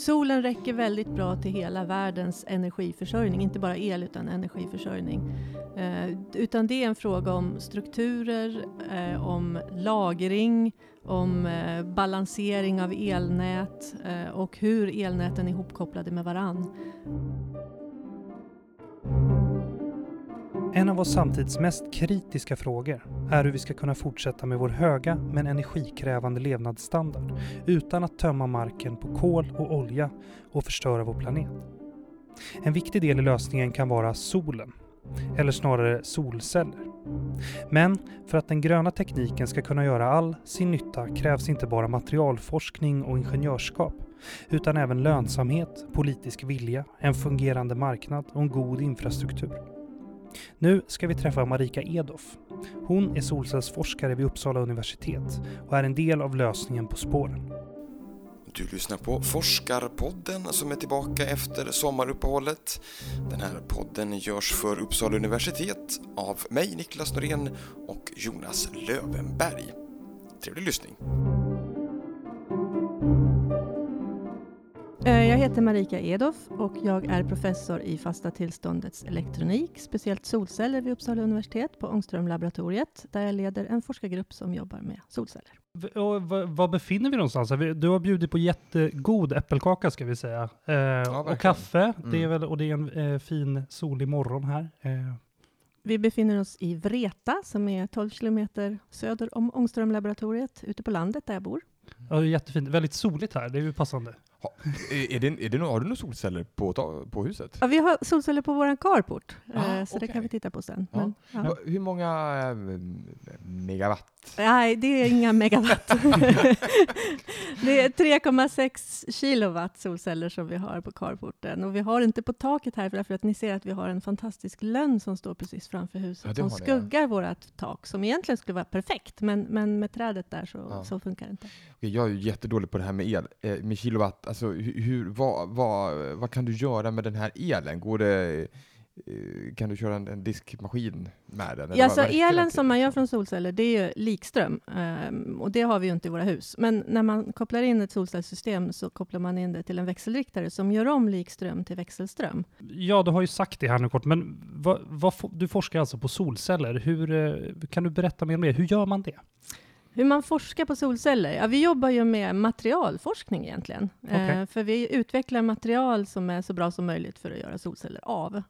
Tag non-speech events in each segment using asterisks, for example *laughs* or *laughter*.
solen räcker väldigt bra till hela världens energiförsörjning, inte bara el utan energiförsörjning. Eh, utan det är en fråga om strukturer, eh, om lagring, om eh, balansering av elnät eh, och hur elnäten är ihopkopplade med varann. En av vår samtids mest kritiska frågor är hur vi ska kunna fortsätta med vår höga men energikrävande levnadsstandard utan att tömma marken på kol och olja och förstöra vår planet. En viktig del i lösningen kan vara solen, eller snarare solceller. Men för att den gröna tekniken ska kunna göra all sin nytta krävs inte bara materialforskning och ingenjörskap utan även lönsamhet, politisk vilja, en fungerande marknad och en god infrastruktur. Nu ska vi träffa Marika Edoff. Hon är solcellsforskare vid Uppsala universitet och är en del av lösningen på spåren. Du lyssnar på Forskarpodden som är tillbaka efter sommaruppehållet. Den här podden görs för Uppsala universitet av mig, Niklas Norén och Jonas Lövenberg. Trevlig lyssning! Jag heter Marika Edoff och jag är professor i fasta tillståndets elektronik, speciellt solceller vid Uppsala universitet på Ångströmlaboratoriet, där jag leder en forskargrupp som jobbar med solceller. Och var befinner vi någonstans? Du har bjudit på jättegod äppelkaka ska vi säga. Eh, ja, och kaffe. Mm. Det är väl, och det är en eh, fin solig morgon här. Eh. Vi befinner oss i Vreta som är 12 kilometer söder om Ångströmlaboratoriet, ute på landet där jag bor. Ja, jättefint. Väldigt soligt här, det är ju passande. Ha, är det, är det, har du några solceller på, på huset? Ja, vi har solceller på vår carport, ah, eh, så okay. det kan vi titta på sen. Ja. Men, ja. Hur många eh, megawatt? Nej, det är inga megawatt. *laughs* det är 3,6 kilowatt solceller som vi har på carporten. Och vi har inte på taket här, därför att ni ser att vi har en fantastisk lönn som står precis framför huset, som skuggar vårt tak, som egentligen skulle vara perfekt, men, men med trädet där så, så funkar det inte. Jag är ju jättedålig på det här med el, eh, med kilowatt alltså, hur, vad, vad, vad kan du göra med den här elen? Går det, eh, kan du köra en, en diskmaskin med den? Ja, så elen som man gör från solceller, det är ju likström. Um, och det har vi ju inte i våra hus. Men när man kopplar in ett solcellssystem så kopplar man in det till en växelriktare som gör om likström till växelström. Ja, du har ju sagt det här nu kort, men vad, vad, du forskar alltså på solceller. Hur, eh, kan du berätta mer om det? Hur gör man det? Hur man forskar på solceller? Ja, vi jobbar ju med materialforskning egentligen. Okay. Eh, för vi utvecklar material som är så bra som möjligt för att göra solceller av.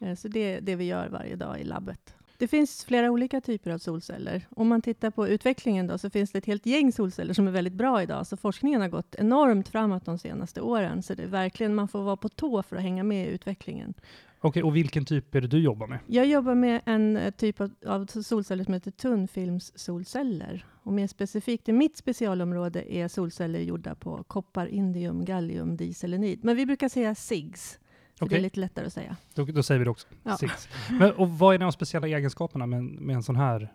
Eh, så det är det vi gör varje dag i labbet. Det finns flera olika typer av solceller. Om man tittar på utvecklingen då, så finns det ett helt gäng solceller som är väldigt bra idag. Så forskningen har gått enormt framåt de senaste åren. Så det är verkligen, man får vara på tå för att hänga med i utvecklingen. Okej, och vilken typ är det du jobbar med? Jag jobbar med en eh, typ av, av solceller som heter tunnfilmssolceller. Och mer specifikt i mitt specialområde är solceller gjorda på koppar, indium, gallium, diselenid. Men vi brukar säga SIGS. Okay. det är lite lättare att säga. Då, då säger vi det också. Ja. SIGS. Men, och vad är de speciella egenskaperna med, med en sån här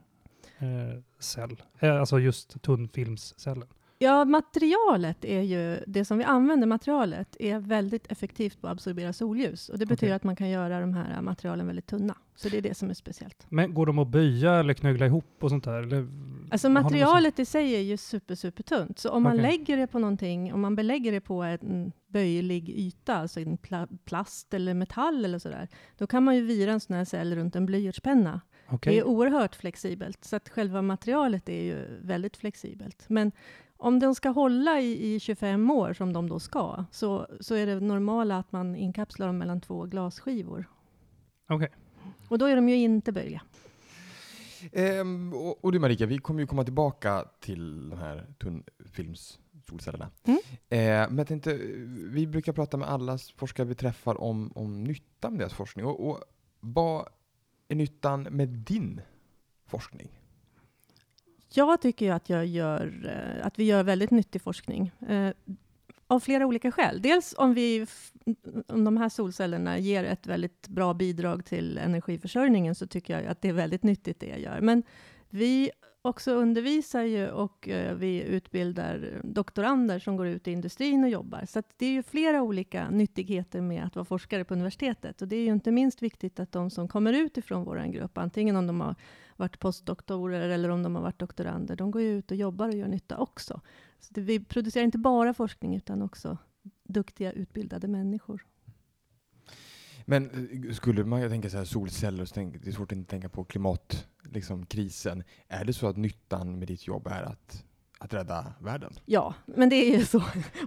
eh, cell? Eh, alltså just tunnfilmscellen? Ja, materialet är ju, det som vi använder, materialet, är väldigt effektivt på att absorbera solljus. Och det betyder okay. att man kan göra de här materialen väldigt tunna. Så det är det som är speciellt. Men går de att böja eller knögla ihop och sånt där? Eller alltså materialet i sig är ju super, super tunt. Så om man okay. lägger det på någonting, om man belägger det på en böjlig yta, alltså en pla plast eller metall eller sådär, då kan man ju vira en sån här cell runt en blyertspenna. Okay. Det är oerhört flexibelt, så att själva materialet är ju väldigt flexibelt. Men om de ska hålla i, i 25 år, som de då ska, så, så är det normala att man inkapslar dem mellan två glasskivor. Okej. Okay. Och då är de ju inte böjliga. Ehm, och, och, du Marika, vi kommer ju komma tillbaka till de här tunnfilmssolcellerna. Mm. Ehm, men jag tänkte, vi brukar prata med alla forskare vi träffar om, om nyttan med deras forskning. Och, och vad är nyttan med din forskning? Jag tycker ju att, jag gör, eh, att vi gör väldigt nyttig forskning. Eh, av flera olika skäl. Dels om, vi, om de här solcellerna ger ett väldigt bra bidrag till energiförsörjningen, så tycker jag att det är väldigt nyttigt det jag gör. Men vi också undervisar ju och eh, vi utbildar doktorander som går ut i industrin och jobbar. Så det är ju flera olika nyttigheter med att vara forskare på universitetet. Och det är ju inte minst viktigt att de som kommer ut ifrån vår grupp, antingen om de har varit postdoktorer eller om de har varit doktorander, de går ju ut och jobbar och gör nytta också. Så det, vi producerar inte bara forskning, utan också duktiga, utbildade människor. Men eh, skulle man tänka så här solceller, så tänk, det är svårt att inte tänka på klimatkrisen. Liksom, krisen. är det så att nyttan med ditt jobb är att, att rädda världen? Ja, men det är ju så.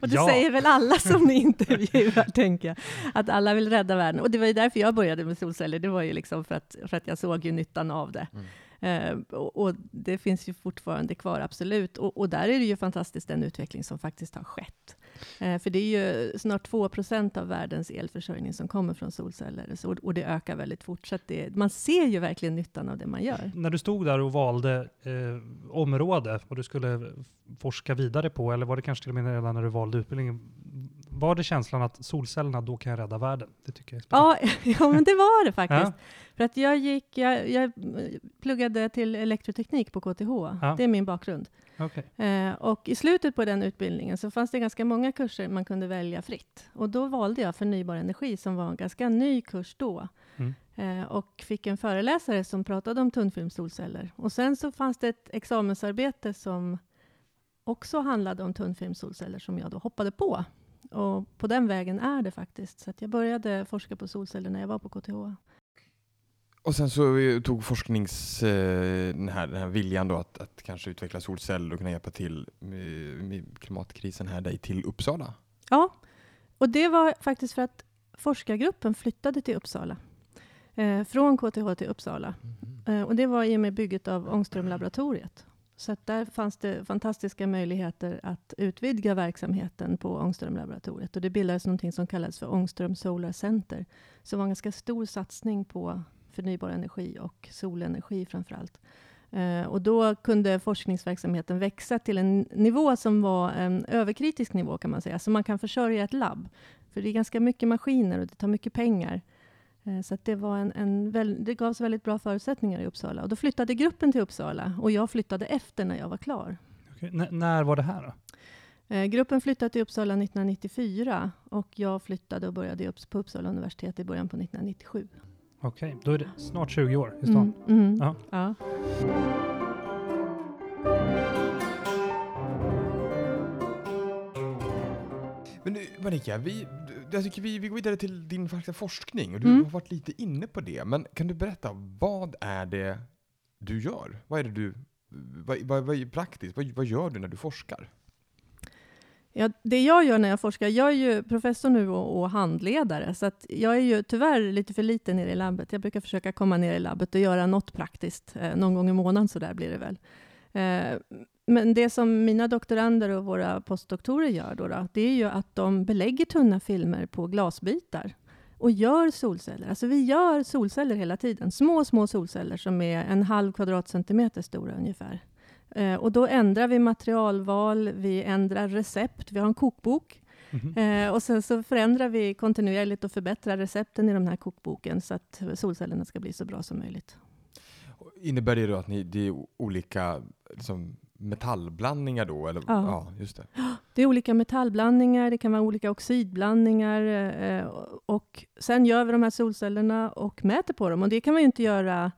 Och det Ja. säger väl alla som ni *laughs* intervjuar, tänker jag. Att alla vill rädda världen. Och det var ju därför jag började med solceller. Det var ju liksom för att, för att jag såg ju nyttan av det. Mm. Eh, och, och det finns ju fortfarande kvar, absolut. Och, och där är det ju fantastiskt den utveckling som faktiskt har skett. Eh, för det är ju snart 2% av världens elförsörjning som kommer från solceller. Så, och det ökar väldigt fort. Så att det, man ser ju verkligen nyttan av det man gör. När du stod där och valde eh, område och du skulle forska vidare på, eller var det kanske till och med redan när du valde utbildningen, var det känslan att solcellerna, då kan jag rädda världen? Det tycker jag. Ja, *laughs* ja, men det var det faktiskt. Ja. För att jag, gick, jag, jag pluggade till elektroteknik på KTH. Ja. Det är min bakgrund. Okej. Eh, och i slutet på den utbildningen så fanns det ganska många kurser man kunde välja fritt. Och då valde jag förnybar energi som var en ganska ny kurs då. Mm. Eh, och fick en föreläsare som pratade om tunnfilmssolceller. Och sen så fanns det ett examensarbete som också handlade om tunnfilmssolceller som jag då hoppade på. Och på den vägen är det faktiskt. Så att jag började forska på solceller när jag var på KTH. Och sen så tog forsknings, eh, den, här, den här viljan då att, att kanske utveckla solceller och kunna hjälpa till med, med klimatkrisen här dig till Uppsala. Ja, och det var faktiskt för att forskargruppen flyttade till Uppsala. Eh, från KTH till Uppsala. Eh, och det var i och med bygget av Ångströmlaboratoriet. Så att där fanns det fantastiska möjligheter att utvidga verksamheten på Ångströmlaboratoriet. Och det bildades någonting som kallades för Ångström Solar Center. Som var en ganska stor satsning på förnybar energi och solenergi framför allt. Eh, och då kunde forskningsverksamheten växa till en nivå som var en överkritisk nivå kan man säga. Så man kan försörja ett labb. För det är ganska mycket maskiner och det tar mycket pengar. Eh, Så att det, var en, en väl, det gavs väldigt bra förutsättningar i Uppsala. Och då flyttade gruppen till Uppsala och jag flyttade efter när jag var klar. Okej. N- när var det här då? Eh, gruppen flyttade till Uppsala 1994 och jag flyttade och började på Uppsala universitet i början på 1997. Okej, då är det snart 20 år i stan. Mm, mm, Ja. ja. Men nu, Marika, vi, du- jag tycker vi, vi går vidare till din faktiska forskning och du Mm. har varit lite inne på det. Men kan du berätta, vad är det du gör? Vad är det du, vad, vad, vad är praktiskt, vad, vad gör du när du forskar? Ja, det jag gör när jag forskar, jag är ju professor nu och, och handledare, så att jag är ju tyvärr lite för liten nere i labbet. Jag brukar försöka komma ner i labbet och göra något praktiskt, eh, någon gång i månaden så där blir det väl. Eh, men det som mina doktorander och våra postdoktorer gör då, då, det är ju att de belägger tunna filmer på glasbitar och gör solceller. Alltså vi gör solceller hela tiden, små, små solceller som är en halv kvadratcentimeter stora ungefär. Eh, och då ändrar vi materialval, vi ändrar recept, vi har en kokbok. Mhm. Eh, och sen så förändrar vi kontinuerligt och förbättrar recepten i den här kokboken så att solcellerna ska bli så bra som möjligt. Innebär det då att ni, det är olika liksom, metallblandningar då? Eller? Ja. just det. *gasps* Det är olika metallblandningar, det kan vara olika oxidblandningar eh, och sen gör vi de här solcellerna och mäter på dem. Och det kan man ju inte göra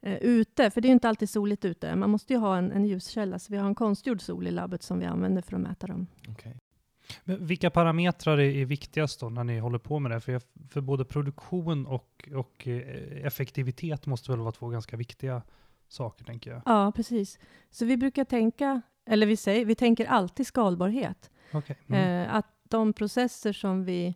eh, ute, för det är ju inte alltid soligt ute. Man måste ju ha en, en ljuskälla, så vi har en konstgjord sol i labbet som vi använder för att mäta dem. Okej. Men vilka parametrar är, är viktigast då när ni håller på med det? För, jag, för både produktion och, och eh, effektivitet måste väl vara två ganska viktiga saker, tänker jag. Ja, precis. Så vi brukar tänka, eller vi säger, vi tänker alltid skalbarhet. Okej. Mm. Eh, att de processer som vi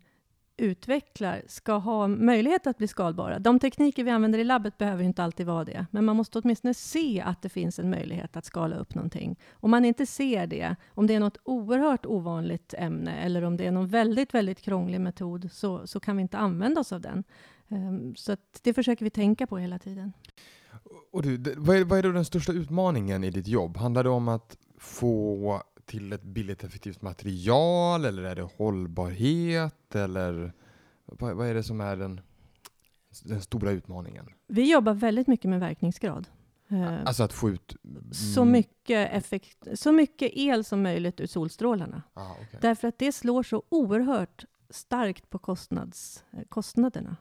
utvecklar ska ha möjlighet att bli skalbara. De tekniker vi använder i labbet behöver ju inte alltid vara det, men man måste åtminstone se att det finns en möjlighet att skala upp någonting. Om man inte ser det, om det är något oerhört ovanligt ämne eller om det är någon väldigt, väldigt krånglig metod, så, så kan vi inte använda oss av den. Ehm, så det försöker vi tänka på hela tiden. Och du, det- vad, är, vad är då den största utmaningen i ditt jobb? Handlar det om att få till ett billigt effektivt material eller är det hållbarhet eller vad, vad är det som är den, den stora utmaningen? Vi jobbar väldigt mycket med verkningsgrad. Ehm, Alltså att få ut... så, mycket effekt, så mycket el som möjligt ur solstrålarna. Ah, okej. Därför att det slår så oerhört starkt på kostnads, eh, kostnaderna.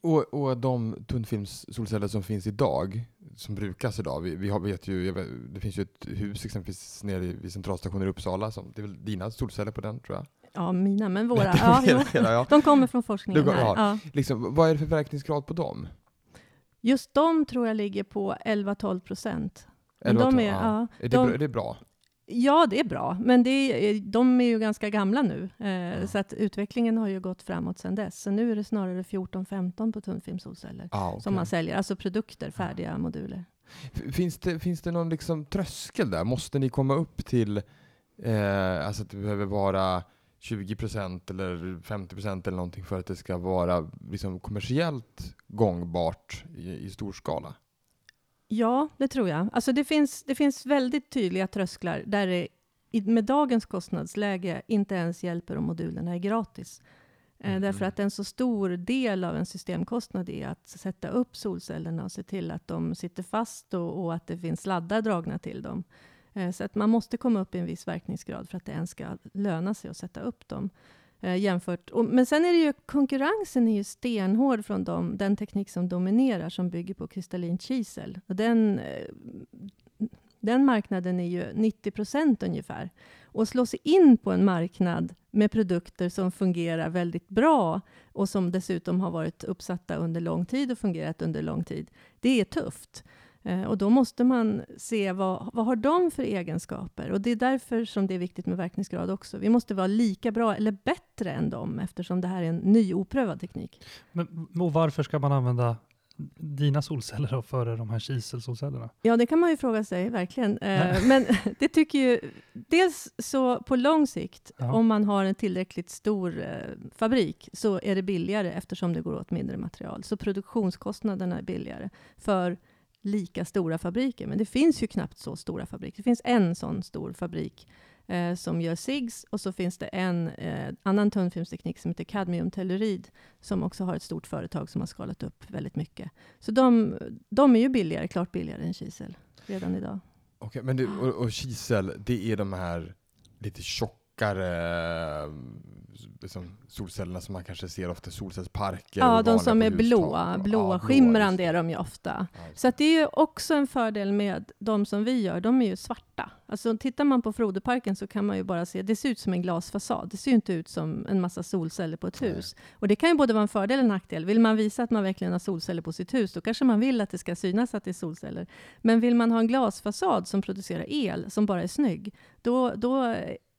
Och, och de tunnfilmssolceller som finns idag, som brukas idag, vi, vi har, vet ju, vet, det finns ju ett hus exempelvis nere vid centralstationen i Uppsala, som, det är väl dina solceller på den tror jag? Ja, mina, men våra. *laughs* ja, jo. ja. De kommer från forskningen går- här. ja. Ja. Liksom, vad är det för verkningsgrad på dem? Just de tror jag ligger på 11-12 procent. Men Eller vad de tror- är, ja. Är, det de- är det bra? Ja, det är bra, men det är, de är ju ganska gamla nu. Eh, Ja. Så att utvecklingen har ju gått framåt sedan dess. Så nu är det snarare 14-15 på tunnfilmsolceller Ah, okej. som man säljer. Alltså produkter, färdiga moduler. F- Finns det, finns det någon liksom tröskel där? Måste ni komma upp till eh, alltså att det behöver vara 20% eller 50% eller någonting för att det ska vara liksom kommersiellt gångbart i, i stor skala? Ja, det tror jag. Alltså det, finns, det finns väldigt tydliga trösklar där det med dagens kostnadsläge inte ens hjälper om modulerna är gratis. Eh, Mhm. Därför att en så stor del av en systemkostnad är att sätta upp solcellerna och se till att de sitter fast och, och att det finns sladdar dragna till dem. Eh, Så att man måste komma upp i en viss verkningsgrad för att det ens ska löna sig att sätta upp dem. Eh, jämfört, och, men sen är det ju konkurrensen är ju stenhård från dem, den teknik som dominerar som bygger på kristallint kisel. Och den, eh, den marknaden är ju 90 procent ungefär. Och slå sig in på en marknad med produkter som fungerar väldigt bra och som dessutom har varit uppsatta under lång tid och fungerat under lång tid, det är tufft. Eh, Och då måste man se vad, vad har de för egenskaper? Och det är därför som det är viktigt med verkningsgrad också. Vi måste vara lika bra eller bättre än dem eftersom det här är en ny oprövad teknik. Men, och varför ska man använda dina solceller då före de här kiselsolcellerna? Ja, det kan man ju fråga sig, verkligen. Eh, *laughs* men *laughs* det tycker ju... Dels så på lång sikt, Ja. om man har en tillräckligt stor eh, fabrik, så är det billigare eftersom det går åt mindre material. Så produktionskostnaderna är billigare för lika stora fabriker. Men det finns ju knappt så stora fabriker. Det finns en sån stor fabrik eh, som gör SIGS och så finns det en eh, annan tunnfilmsteknik som heter kadmiumtellurid som också har ett stort företag som har skalat upp väldigt mycket. Så de, de är ju billigare, klart billigare än kisel redan idag. Okej, men det, och, och kisel, det är de här lite tjockare liksom solcellerna som man kanske ser ofta i solcellsparker. Ja, de som är blåa, Ja, blåa, blå, är de ju ofta. Ja, Så att det är ju också en fördel med de som vi gör, de är ju svarta. Alltså tittar man på Frodeparken så kan man ju bara se, det ser ut som en glasfasad. Det ser ju inte ut som en massa solceller på ett Nej. hus. Och det kan ju både vara en fördel och en nackdel. Vill man visa att man verkligen har solceller på sitt hus, då kanske man vill att det ska synas att det är solceller. Men vill man ha en glasfasad som producerar el, som bara är snygg, då, då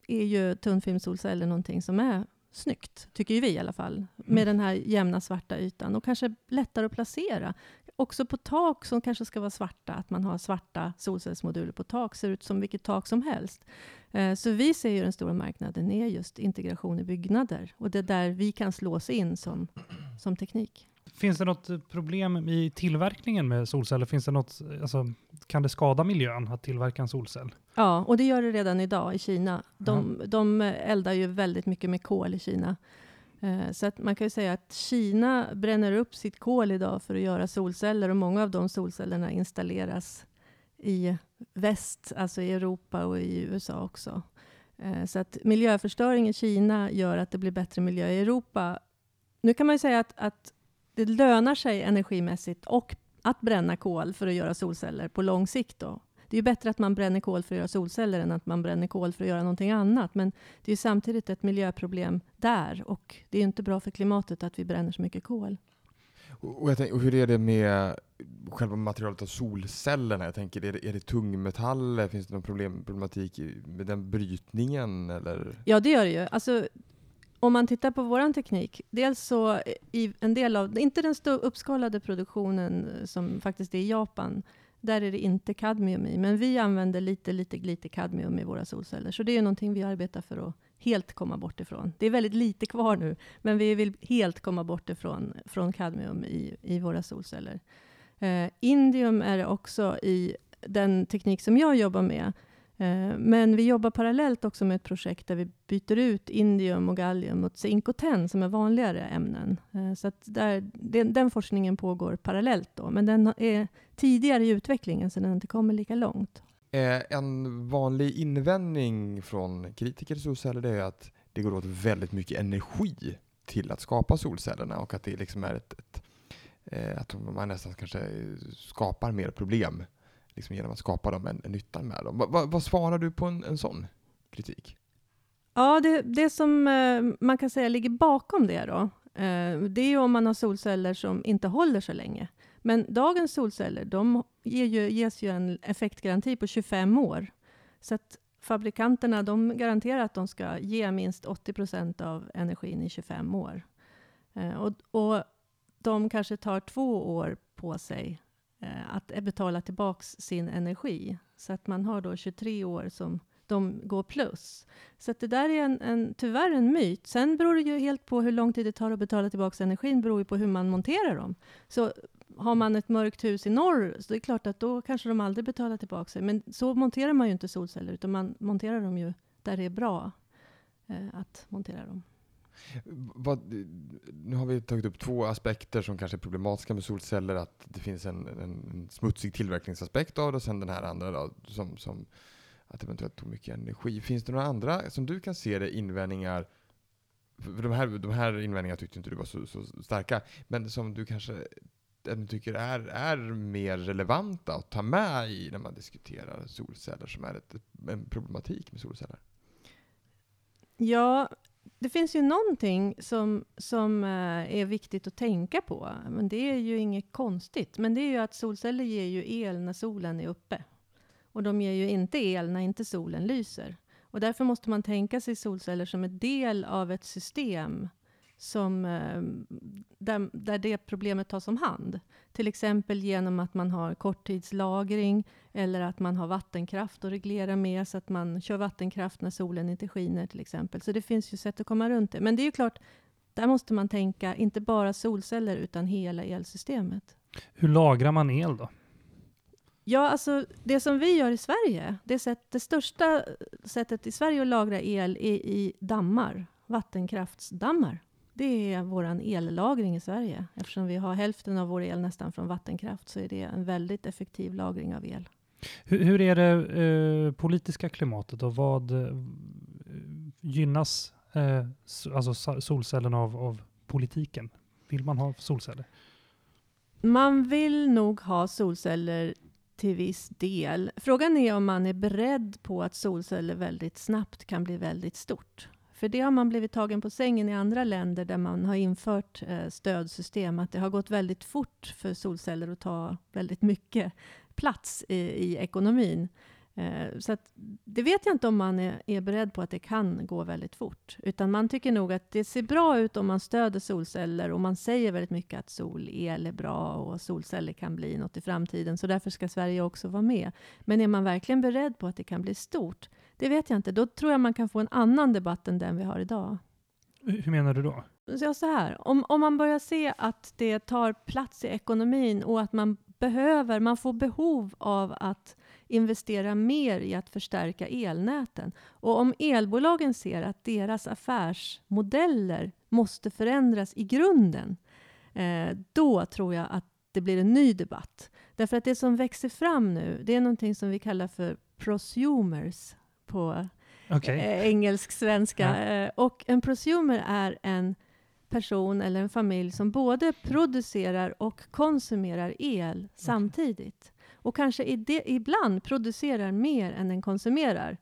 är ju tunnfilmssolceller någonting som är snyggt, tycker ju vi i alla fall, med den här jämna svarta ytan och kanske lättare att placera. Också på tak som kanske ska vara svarta, att man har svarta solcellsmoduler på tak, ser ut som vilket tak som helst. Eh, Så vi ser ju den stora marknaden är just integration i byggnader och det är där vi kan slås in som, som teknik. Finns det något problem i tillverkningen med solceller? Finns det något, alltså, kan det skada miljön att tillverka en solcell? Ja, och det gör det redan idag i Kina. De, de eldar ju väldigt mycket med kol i Kina. Eh, Så att man kan ju säga att Kina bränner upp sitt kol idag för att göra solceller och många av de solcellerna installeras i väst, alltså i Europa och i USA också. Eh, Så att miljöförstöring i Kina gör att det blir bättre miljö i Europa. Nu kan man ju säga att, att det lönar sig energimässigt och att bränna kol för att göra solceller på lång sikt. Då. Det är ju bättre att man bränner kol för att göra solceller än att man bränner kol för att göra någonting annat. Men det är samtidigt ett miljöproblem där och det är inte bra för klimatet att vi bränner så mycket kol. Och, och, jag tänk, och hur är det med själva materialet av solcellerna? Jag tänker, är det, är det tungmetaller? Finns det någon problem, problematik med den brytningen? Eller? Ja, det gör det ju. Alltså, om man tittar på vår teknik, dels så eh, i en del av, inte den uppskalade produktionen eh, som faktiskt är i Japan, där är det inte kadmium i, men vi använder lite, lite, lite kadmium i våra solceller. Så det är ju någonting vi arbetar för att helt komma bort ifrån. Det är väldigt lite kvar nu, men vi vill helt komma bort ifrån från kadmium i, i våra solceller. Eh, indium är det också i den teknik som jag jobbar med. Eh, men vi jobbar parallellt också med ett projekt där vi byter ut indium och gallium mot zink och tenn som är vanligare ämnen. Eh, så att där, den, den forskningen pågår parallellt då, men den är tidigare i utvecklingen så den inte kommer lika långt. Eh, en vanlig invändning från kritiker till solceller det är att det går åt väldigt mycket energi till att skapa solcellerna och att det liksom är ett, ett att man nästan kanske skapar mer problem liksom genom att skapa dem en, en nyttan med dem. Va, va, vad svarar du på en, en sån kritik? Ja, det, det som eh, man kan säga ligger bakom det då, eh, det är ju om man har solceller som inte håller så länge. Men dagens solceller, de ger ju, ges ju en effektgaranti på 25 år. Så att fabrikanterna, de garanterar att de ska ge minst 80 procent av energin i 25 år. Eh, och, och de kanske tar två år på sig Eh, att betala tillbaka sin energi. Så att man har då 23 år som de går plus. Så det där är en, en, tyvärr en myt. Sen beror det ju helt på hur lång tid det tar att betala tillbaka energin, beror ju på hur man monterar dem. Så har man ett mörkt hus i norr, så det är klart att då kanske de aldrig betalar tillbaka sig. Men så monterar man ju inte solceller, utan man monterar dem ju där det är bra eh, att montera dem. Vad, nu har vi tagit upp två aspekter som kanske är problematiska med solceller. Att det finns en, en, en smutsig tillverkningsaspekt av det och sen den här andra då, som, som att det eventuellt tog mycket energi. Finns det några andra, som du kan se det, invändningar för de här, de här invändningarna tyckte inte du var så, så starka, men som du kanske ändå tycker är, är mer relevanta att ta med i när man diskuterar solceller, som är ett, en problematik med solceller? Ja, det finns ju någonting som, som eh, är viktigt att tänka på. Men det är ju inget konstigt. Men det är ju att solceller ger ju el när solen är uppe. Och de ger ju inte el när inte solen lyser. Och därför måste man tänka sig solceller som en del av ett system som, eh, där, där det problemet tas om hand. Till exempel genom att man har korttidslagring eller att man har vattenkraft att reglera med så att man kör vattenkraft när solen inte skiner till exempel. Så det finns ju sätt att komma runt det. Men det är ju klart, där måste man tänka inte bara solceller utan hela elsystemet. Hur lagrar man el då? Ja, alltså det som vi gör i Sverige, det, sätt, det största sättet i Sverige att lagra el är i dammar, vattenkraftsdammar. Det är vår ellagring i Sverige. Eftersom vi har hälften av vår el nästan från vattenkraft så är det en väldigt effektiv lagring av el. Hur, hur är det eh, politiska klimatet och vad eh, gynnas eh, alltså solcellerna av, av politiken? Vill man ha solceller? Man vill nog ha solceller till viss del. Frågan är om man är beredd på att solceller väldigt snabbt kan bli väldigt stort. För det har man blivit tagen på sängen i andra länder där man har infört eh, stödsystem, att det har gått väldigt fort för solceller att ta väldigt mycket plats i, i ekonomin. Eh, så det vet jag inte om man är, är, beredd på att det kan gå väldigt fort. Utan man tycker nog att det ser bra ut om man stöder solceller och man säger väldigt mycket att solel är bra och solceller kan bli något i framtiden. Så därför ska Sverige också vara med. Men är man verkligen beredd på att det kan bli stort? Det vet jag inte. Då tror jag man kan få en annan debatt än den vi har idag. Hur menar du då? Så, så här, om, om man börjar se att det tar plats i ekonomin och att man behöver, man får behov av att investera mer i att förstärka elnäten. Och om elbolagen ser att deras affärsmodeller måste förändras i grunden, eh, då tror jag att det blir en ny debatt. Därför att det som växer fram nu, det är någonting som vi kallar för prosumers på okay. eh, engelsk-svenska. Ja. Eh, och en prosumer är en person eller en familj som både producerar och konsumerar el okay. samtidigt. Och kanske ibland producerar mer än den konsumerar.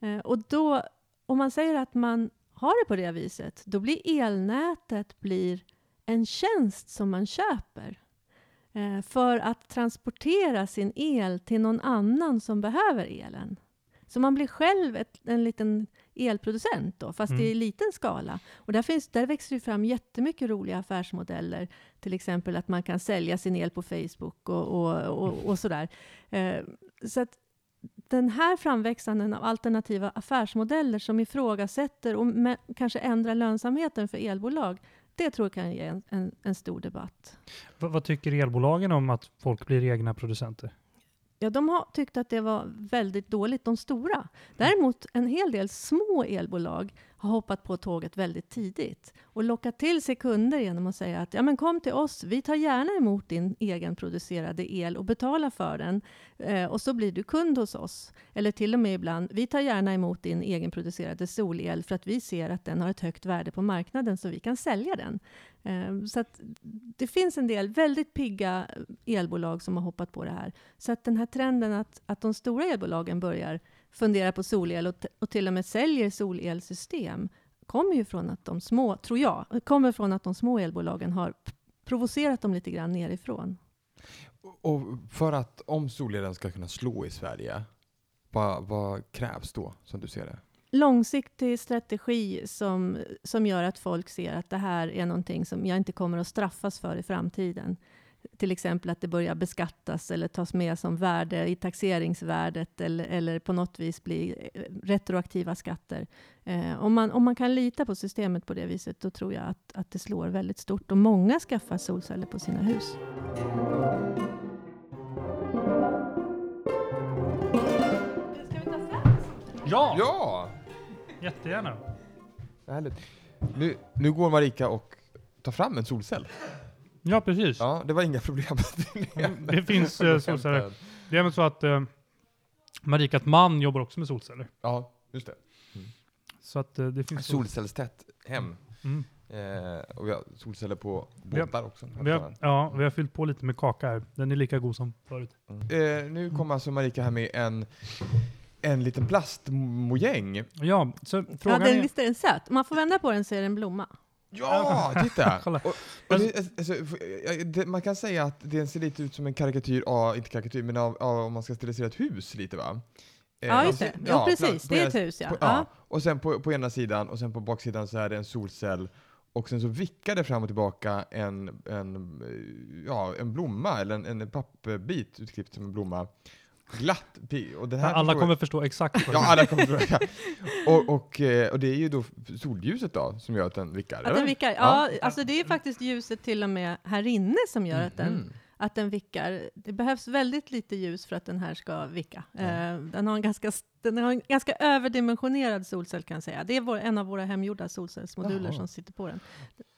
Eh, och då, om man säger att man har det på det viset, då blir elnätet blir en tjänst som man köper eh, för att transportera sin el till någon annan som behöver elen. Så man blir själv ett, en liten elproducent då, fast mm. i liten skala. Och där, finns, där växer det fram jättemycket roliga affärsmodeller. Till exempel att man kan sälja sin el på Facebook och, och, och, och sådär. Eh, så att den här framväxanden av alternativa affärsmodeller som ifrågasätter och med, kanske ändrar lönsamheten för elbolag, det tror jag kan ge en, en, en stor debatt. V vad tycker elbolagen om att folk blir egna producenter? Ja, de har tyckt att det var väldigt dåligt, de stora. Däremot en hel del små elbolag har hoppat på tåget väldigt tidigt och lockat till sig kunder genom att säga att ja, men kom till oss, vi tar gärna emot din egenproducerade el och betalar för den eh, och så blir du kund hos oss. Eller till och med ibland, vi tar gärna emot din egenproducerade solel för att vi ser att den har ett högt värde på marknaden så vi kan sälja den. Eh, så att det finns en del väldigt pigga eh, elbolag som har hoppat på det här. Så att den här trenden att, att de stora elbolagen börjar funderar på solel och, och till och med säljer solelsystem kommer ju från att de små, tror jag, kommer från att de små elbolagen har provocerat dem lite grann nerifrån. Och för att om solelen ska kunna slå i Sverige, vad, vad krävs då som du ser det? långsiktig strategi som, som gör att folk ser att det här är någonting som jag inte kommer att straffas för i framtiden. Till exempel att det börjar beskattas eller tas med som värde i taxeringsvärdet eller, eller på något vis bli eh, retroaktiva skatter. Eh, om, man, om man kan lita på systemet på det viset, då tror jag att, att det slår väldigt stort. Och många skaffar solceller på sina hus. Ja! Ja! Jättegärna. Härligt. Nu, nu går Marika och tar fram en solcell. Ja, precis. Ja, det var inga problem. *laughs* Det finns eh, solceller. *laughs* Det är väl så att eh, Marikas man jobbar också med solceller. Ja, just det. Så att eh, det finns... Solcellstätt hem. Mm. Eh, och vi har solceller på Vi har- båtar också. Vi har, ja, vi har fyllt på lite med kaka här. Den är lika god som förut. Eh, nu kommer alltså Marika här med en, en liten plastmojäng. Ja, så Ja, frågan den, är... visst är den söt? Om man får vända på den så är det en blomma. Ja, titta! *laughs* Kolla. Och, och det, alltså, f- det, man kan säga att den ser lite ut som en karikatyr, ja, inte karikatyr, men av, av om man ska stilisera ett hus lite va? Eh, Ja, just det. Jo, ja, precis. på Det är ett hus, ja. På, ja. Och sen på, på ena sidan och sen på baksidan så är det en solcell och sen så vickar det fram och tillbaka en, en, ja, en blomma eller en, en pappbit utklippt som en blomma. Glatt. pi- Och den här Alla förstår- kommer förstå exakt Ja, det alla kommer förstå. och, och, eh, och det är ju då soljuset då som gör att den vickar, Att eller? den vickar. Ja, alltså det är faktiskt ljuset till och med här inne som gör att den, Mhm. Att den vickar. Det behövs väldigt lite ljus för att den här ska vicka. Eh, den, har en ganska, den har en ganska överdimensionerad solcell kan jag säga. Det är vår, en av våra hemgjorda solcellsmoduler Jaha. som sitter på den.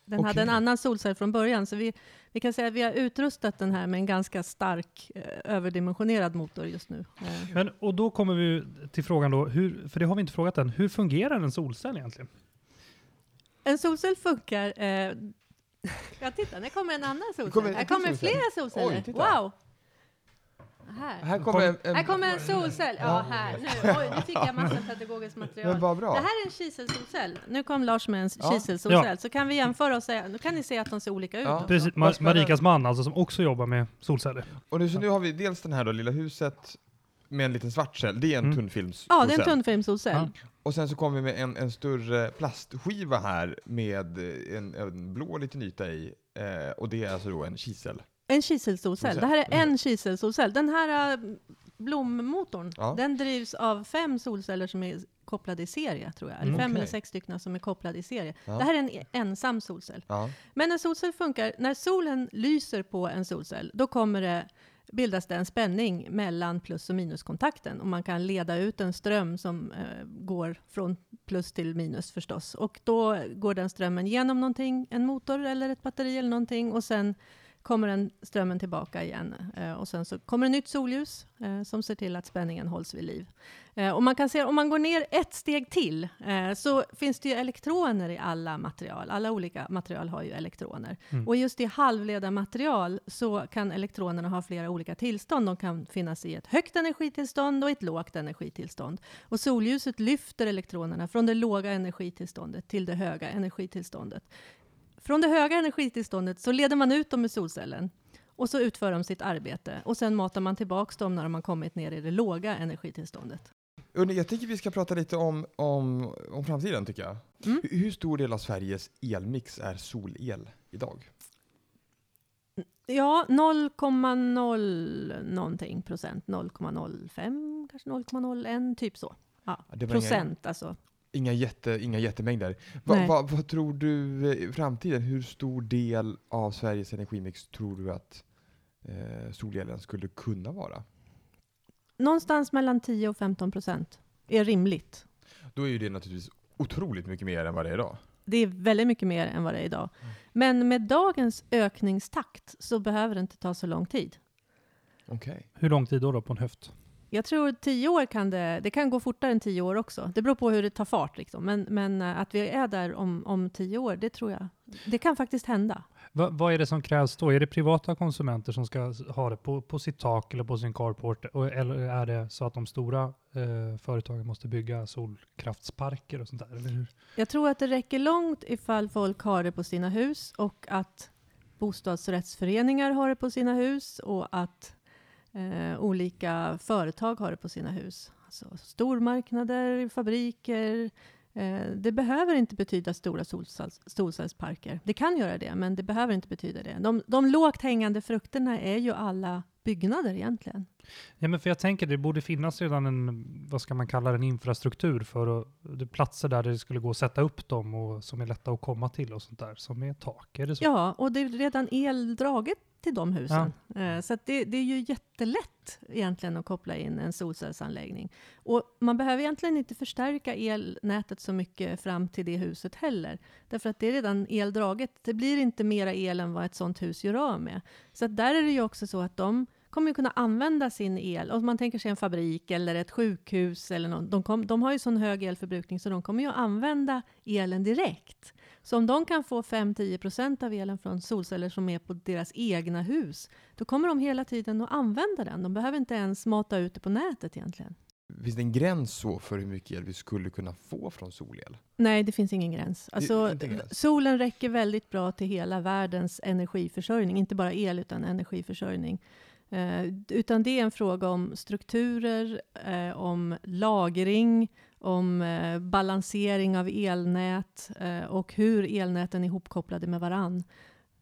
Den Okej. hade en annan solcell från början, så vi, vi kan säga att vi har utrustat den här med en ganska stark eh, överdimensionerad motor just nu. Eh, Men, och då kommer vi till frågan då, hur, för det har vi inte frågat än. Hur fungerar en solcell egentligen? En solcell funkar... Eh, *laughs* ja, titta, nu kommer en annan solcell. kommer här kommer solcell. flera solceller. Oj, titta. wow! Här. Här kommer en, en, Här kommer en solcell. Ja, här. Nu, oj, nu fick jag massa pedagogiskt Men material. vad bra. Det här är en kiselsolcell. Nu kom Lars med en Ja. kiselsolcell. Ja. Så kan vi jämföra och säga, nu kan ni se att de ser olika ut. Ja. Precis. Marikas man alltså, som också jobbar med solceller. Och nu, så nu har vi dels den här då, lilla huset med en liten svart cell. Det är en Mm. tunnfilms Ja, det är en tunnfilmsolcell. Ja. Och sen så kommer vi med en, en större plastskiva här med en, en blå liten yta i. Eh, och det är alltså då en kisel. En kiselsolcell. Solcell. Det här är Mm. en kiselsolcell. Den här äh, blommotorn, Ja. den drivs av fem solceller som är kopplade i serie, tror jag. Eller Mm. fem Okej. eller sex stycken som är kopplade i serie. Ja. Det här är en e- ensam solcell. Ja. Men en solcell funkar, när solen lyser på en solcell, då kommer det bildas det en spänning mellan plus och minuskontakten. Och man kan leda ut en ström som eh, går från plus till minus förstås. Och då går den strömmen genom någonting, en motor eller ett batteri eller någonting. Och sen kommer den strömmen tillbaka igen. Eh, och sen så kommer det nytt solljus eh, som ser till att spänningen hålls vid liv. Eh, och man kan se, om man går ner ett steg till, så finns det ju elektroner i alla material. Alla olika material har ju elektroner. Mm. Och just i halvledarmaterial så kan elektronerna ha flera olika tillstånd. De kan finnas i ett högt energitillstånd och ett lågt energitillstånd. Och solljuset lyfter elektronerna från det låga energitillståndet till det höga energitillståndet. Från det höga energitillståndet så leder man ut dem med solcellen och så utför de sitt arbete och sen matar man tillbaks dem när de har kommit ner i det låga energitillståndet. Jag tycker vi ska prata lite om, om, om framtiden tycker jag. Mm. Hur, stor del av Sveriges elmix är solel idag? Ja, 0,0 någonting procent, 0,05 kanske 0,01 typ så. Ja, procent alltså. Inga, jätte, inga jättemängder. Va, va, vad tror du eh, i framtiden, hur stor del av Sveriges energimix tror du att eh, solelen skulle kunna vara? Någonstans mellan 10 och 15 procent är rimligt. Då är ju det naturligtvis otroligt mycket mer än vad det är idag. Det är väldigt mycket mer än vad det är idag. Mm. Men med dagens ökningstakt så behöver det inte ta så lång tid. Okej. Hur lång tid då, då på en höft? Jag tror tio år kan det, det kan gå fortare än tio år också. Det beror på hur det tar fart. Liksom. Men, men eh, att vi är där om, om tio år, det tror jag. Det kan faktiskt hända. Va, vad är det som krävs då? Är det privata konsumenter som ska ha det på, på sitt tak eller på sin carport? Eller är det så att de stora eh, företagen måste bygga solkraftsparker och sånt där? Eller hur? Jag tror att det räcker långt ifall folk har det på sina hus och att bostadsrättsföreningar har det på sina hus och att eh, olika företag har det på sina hus. Alltså stormarknader, fabriker, Eh, det behöver inte betyda stora solcellsparker. Det kan göra det, men det behöver inte betyda det. De, de lågt hängande frukterna är ju alla byggnader egentligen. Ja, men för jag tänker det borde finnas redan en, vad ska man kalla det, en infrastruktur för att, platser där det skulle gå att sätta upp dem och som är lätta att komma till och sånt där, som är tak. Är det så? Ja, och det är redan eldraget till de husen. Ja. Eh, så det, det, är ju jättelätt egentligen att koppla in en solcellsanläggning. Och man behöver egentligen inte förstärka elnätet så mycket fram till det huset heller. Därför att det är redan eldraget. Det blir inte mera el än vad ett sånt hus gör av med. Så där är det ju också så att de kommer kunna använda sin el. Om man tänker sig en fabrik eller ett sjukhus eller något. De, kom, de har ju sån hög elförbrukning så de kommer ju använda elen direkt. Så om de kan få 5-10% av elen från solceller som är på deras egna hus, då kommer de hela tiden att använda den. De behöver inte ens mata ut det på nätet egentligen. Finns det en gräns så för hur mycket el vi skulle kunna få från solel? Nej, det finns ingen gräns. Alltså, gräns. Solen räcker väldigt bra till hela världens energiförsörjning, inte bara el utan energiförsörjning. Eh, utan det är en fråga om strukturer, eh, om lagring, om eh, balansering av elnät eh, och hur elnäten är ihopkopplade med varann.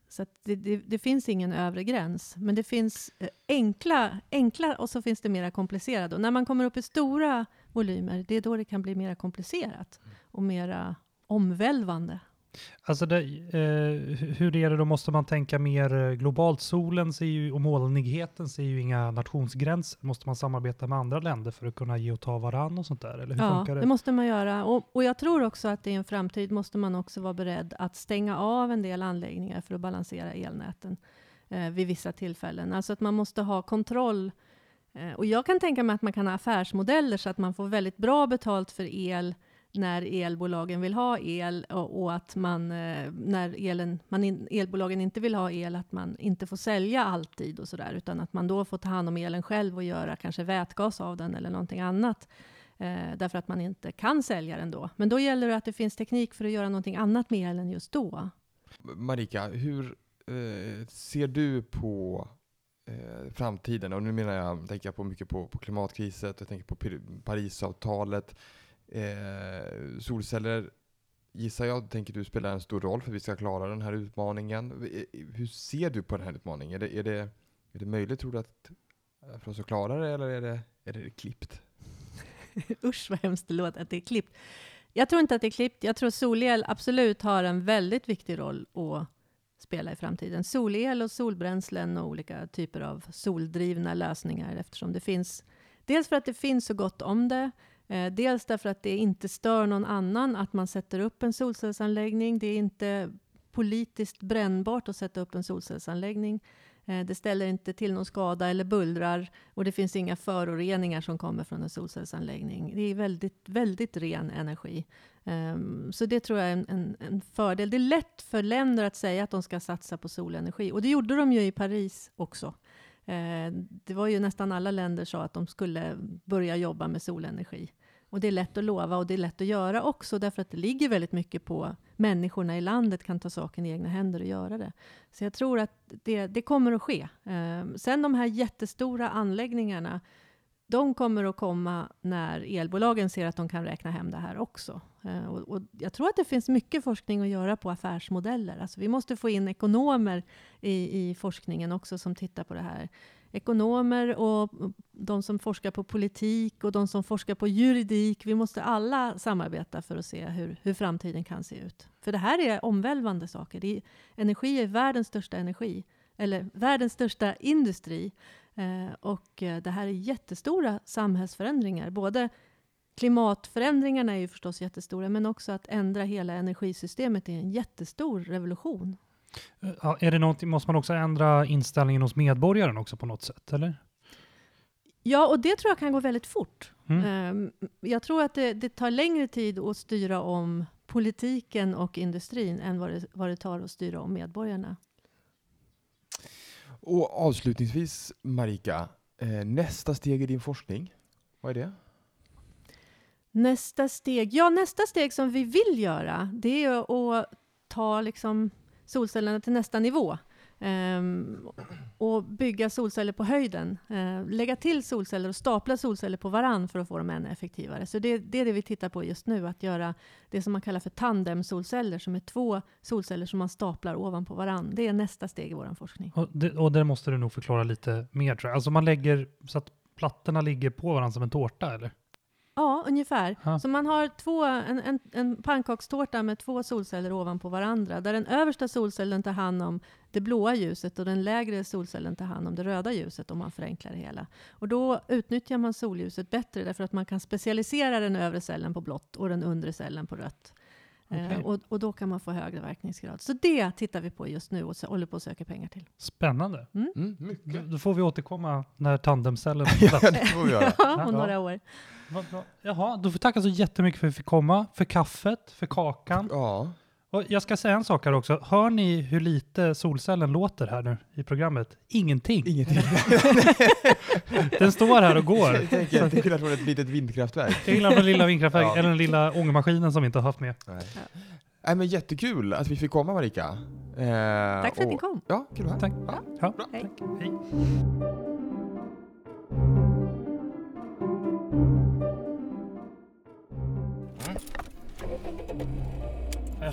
Så det, det, det, finns ingen övre gräns, men det finns eh, enkla, enkla och så finns det mera komplicerade. Och när man kommer upp i stora volymer, det är då det kan bli mera komplicerat och mera omvälvande. Alltså det, eh, hur är det då, måste man tänka mer eh, globalt? Solen ser ju, och molnigheten ser ju inga nationsgränser. Måste man samarbeta med andra länder för att kunna ge och ta varann och sånt där? Eller hur ja, funkar det? det måste man göra. Och, och jag tror också att i en framtid måste man också vara beredd att stänga av en del anläggningar för att balansera elnäten eh, vid vissa tillfällen. Alltså att man måste ha kontroll eh, och jag kan tänka mig att man kan ha affärsmodeller så att man får väldigt bra betalt för el när elbolagen vill ha el och, och att man, eh, när elen, man in, elbolagen inte vill ha el, att man inte får sälja alltid och sådär, utan att man då får ta hand om elen själv och göra kanske vätgas av den eller någonting annat. Eh, därför att man inte kan sälja den då. Men då gäller det att det finns teknik för att göra någonting annat med elen just då. Marika, hur eh, ser du på eh, framtiden? Och nu menar jag, tänker jag på mycket på, på klimatkrisen, jag tänker på Parisavtalet. Eh, solceller gissar jag, tänker du, spelar en stor roll för att vi ska klara den här utmaningen. Eh, hur ser du på den här utmaningen? Är det, är det, är det möjligt, tror du, att, eh, för oss att klara det, eller är det, är det klippt? *laughs* Usch vad hemskt det låter att det är klippt. Jag tror inte att det är klippt. Jag tror solel absolut har en väldigt viktig roll att spela i framtiden. Solel och solbränslen och olika typer av soldrivna lösningar eftersom det finns, dels för att det finns så gott om det, Eh, dels därför att det inte stör någon annan att man sätter upp en solcellsanläggning. Det är inte politiskt brännbart att sätta upp en solcellsanläggning. Eh, det ställer inte till någon skada eller bullrar och det finns inga föroreningar som kommer från en solcellsanläggning. Det är väldigt, väldigt ren energi. Eh, så det tror jag är en, en, en, fördel. Det är lätt för länder att säga att de ska satsa på solenergi och det gjorde de ju i Paris också. Eh, det var ju nästan alla länder sa att de skulle börja jobba med solenergi. Och det är lätt att lova och det är lätt att göra också, därför att det ligger väldigt mycket på människorna i landet kan ta saken i egna händer och göra det. Så jag tror att det, det kommer att ske. Eh, sen de här jättestora anläggningarna, de kommer att komma när elbolagen ser att de kan räkna hem det här också. Eh, och, och, jag tror att det finns mycket forskning att göra på affärsmodeller. Alltså vi måste få in ekonomer i, i forskningen också som tittar på det här. Ekonomer och de som forskar på politik och de som forskar på juridik. Vi måste alla samarbeta för att se hur, hur framtiden kan se ut. För det här är omvälvande saker. Är, energi är världens största energi, eller världens största industri. Eh, och eh, det här är jättestora samhällsförändringar. Både klimatförändringarna är ju förstås jättestora, men också att ändra hela energisystemet är en jättestor revolution. Ja, är det någonting, måste man också ändra inställningen hos medborgaren också på något sätt, eller? Ja, och det tror jag kan gå väldigt fort. Mm. Ehm, jag tror att det, det, tar längre tid att styra om politiken och industrin än vad det, vad det tar att styra om medborgarna. Och avslutningsvis, Marika, eh, nästa steg i din forskning, vad är det? Nästa steg, ja nästa steg som vi vill göra, det är att ta liksom solcellerna till nästa nivå. Ehm, och bygga solceller på höjden. Eh, lägga till solceller och stapla solceller på varann för att få dem ännu effektivare. Så det, det, är det vi tittar på just nu, att göra det som man kallar för tandemsolceller, som är två solceller som man staplar ovanpå varann. Det är nästa steg i vår forskning. Och det, och det måste du nog förklara lite mer tror jag. Alltså man lägger så att plattorna ligger på varandra som en tårta, eller? Ja, ungefär. Ja. Så man har två, en, en, en pannkakstårta med två solceller ovanpå varandra, där den översta solcellen tar hand om det blåa ljuset och den lägre solcellen tar hand om det röda ljuset, om man förenklar det hela. Och då utnyttjar man solljuset bättre, därför att man kan specialisera den övre cellen på blått och den undre cellen på rött. Eh, och, och då kan man få högre verkningsgrad. Så det tittar vi på just nu och så, håller på att söka pengar till. Spännande. Mm, Då, mycket. då får vi återkomma när tandemcellen *laughs* är på ja, plats. det får vi göra. Ja, *laughs* Ja. om några år. Vad bra. Jaha, då får vi tacka så jättemycket för att vi fick komma, för kaffet, för kakan. Ja. Och jag ska säga en sak här också. Hör ni hur lite solcellen låter här nu i programmet? Ingenting. Ingenting. *laughs* Den står här och går. Jag tänker, till skillnad från ett litet vindkraftverk. Jag gillar den lilla vindkraftverket, *laughs* Ja. eller den lilla ångmaskinen som vi inte har haft med. Nej. Nej, men jättekul att vi fick komma Marika. Eh, Tack för att ni och- kom. Ja, kul att vara Tack. här. Ja, Bra. Hej. tack. Hej.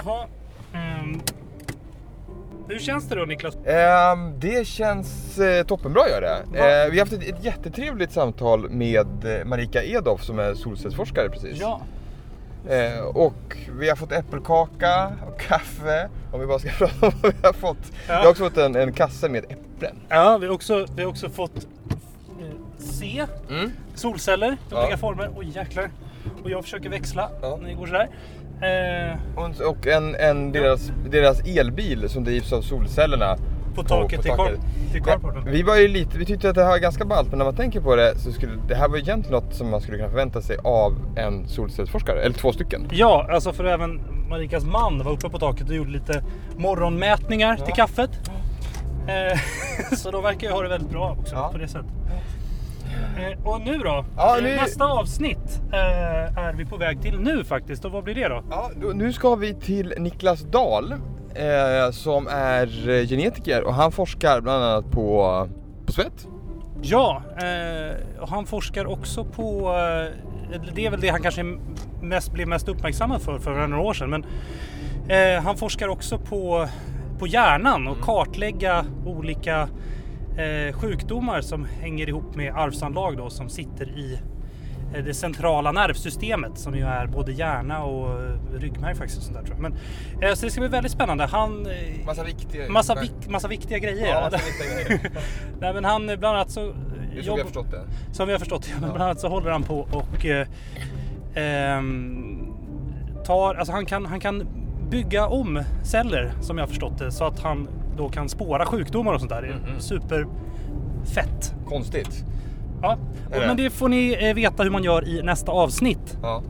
Jaha. ehm, hur känns det då Niklas? Ehm, det känns eh, toppenbra gör det. Eh, vi har haft ett, ett jättetrevligt samtal med eh, Marika Edoff som är solcellsforskare precis. Ja. Eh, och vi har fått äppelkaka och kaffe. Om vi bara ska *laughs* prata om vad vi har fått. Vi har också fått en, en kasse med äpplen. Ja, vi har också, vi har också fått se Mm. solceller i Ja. olika former. Oj jäklar. Och jag försöker växla Ja. när det går sådär. Eh, Och, en, en deras, deras elbil som drivs av solcellerna. på taket till, kar- till Ja, carporten. vi var ju lite, vi tyckte att det här var ganska ballt men när man tänker på det så skulle det här var egentligen något som man skulle kunna förvänta sig av en solcellsforskare, eller två stycken. Ja, alltså för även Marikas man var uppe på taket och gjorde lite morgonmätningar till kaffet. Eh, *laughs* så de verkar ju ha det väldigt bra också Ja. på det sättet. Eh, och nu då? Ja, Eh, nu- Nästa avsnitt eh, är vi på väg till nu faktiskt. Och vad blir det då? Ja, då, nu ska vi till Niklas Dahl eh, som är eh, genetiker och han forskar bland annat på, på svett. Ja, eh, han forskar också på, eh, det är väl det han kanske mest, blev mest uppmärksammad för för några år sedan. Men eh, han forskar också på, på hjärnan och kartlägga olika eh, sjukdomar som hänger ihop med arvsanlag då, som sitter i eh, det centrala nervsystemet som ju är både hjärna och eh, ryggmärg faktiskt. Och sånt där, tror jag. Men, eh, så det ska bli väldigt spännande. Han, eh, Massa viktiga massa, vik, massa viktiga grejer. Ja, massa viktiga grejer. *laughs* *laughs* Nej, men han eh, bland annat så... eh, jobb- vi har förstått det. som vi har förstått det. Men bland annat så håller han på och eh, ehm, tar, alltså han kan, han kan bygga om celler som jag har förstått det så att han då kan spåra sjukdomar och sånt där. Är Mhm. Superfett. Konstigt. Ja, det? men det får ni eh, veta hur man gör i nästa avsnitt. Ja.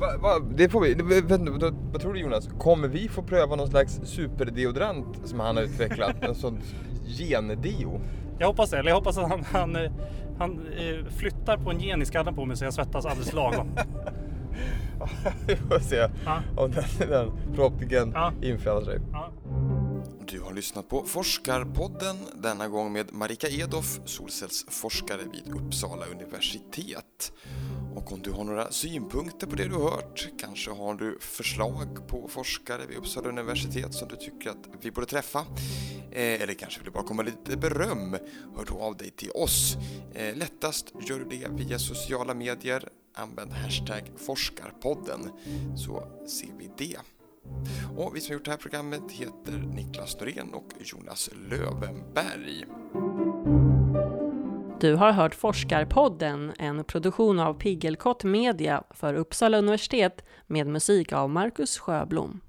Va, va, det får vi. Det- vad, tror du Jonas? Kommer vi få pröva någon slags superdeodorant som han har utvecklat? *laughs* en sån gendeo? Jag hoppas det. Eller jag hoppas att han, han, eh, han eh, flyttar på en gen i skallen på mig så jag svettas alldeles lagom. *laughs* vi får se Ja. om den, den förhoppningen Ja. infinner sig. Ja. Du har lyssnat på Forskarpodden, denna gång med Marika Edoff, solcellsforskare vid Uppsala universitet. Och om du har några synpunkter på det du hört, kanske har du förslag på forskare vid Uppsala universitet som du tycker att vi borde träffa, eh, eller kanske vill du bara komma med lite beröm, hör då av dig till oss. Eh, lättast gör du det via sociala medier, använd hashtag forskarpodden så ser vi det. Och vi som har gjort det här programmet heter Niklas Norén och Jonas Lövenberg. Du har hört Forskarpodden, en produktion av Piggelkott Media för Uppsala universitet med musik av Marcus Sjöblom.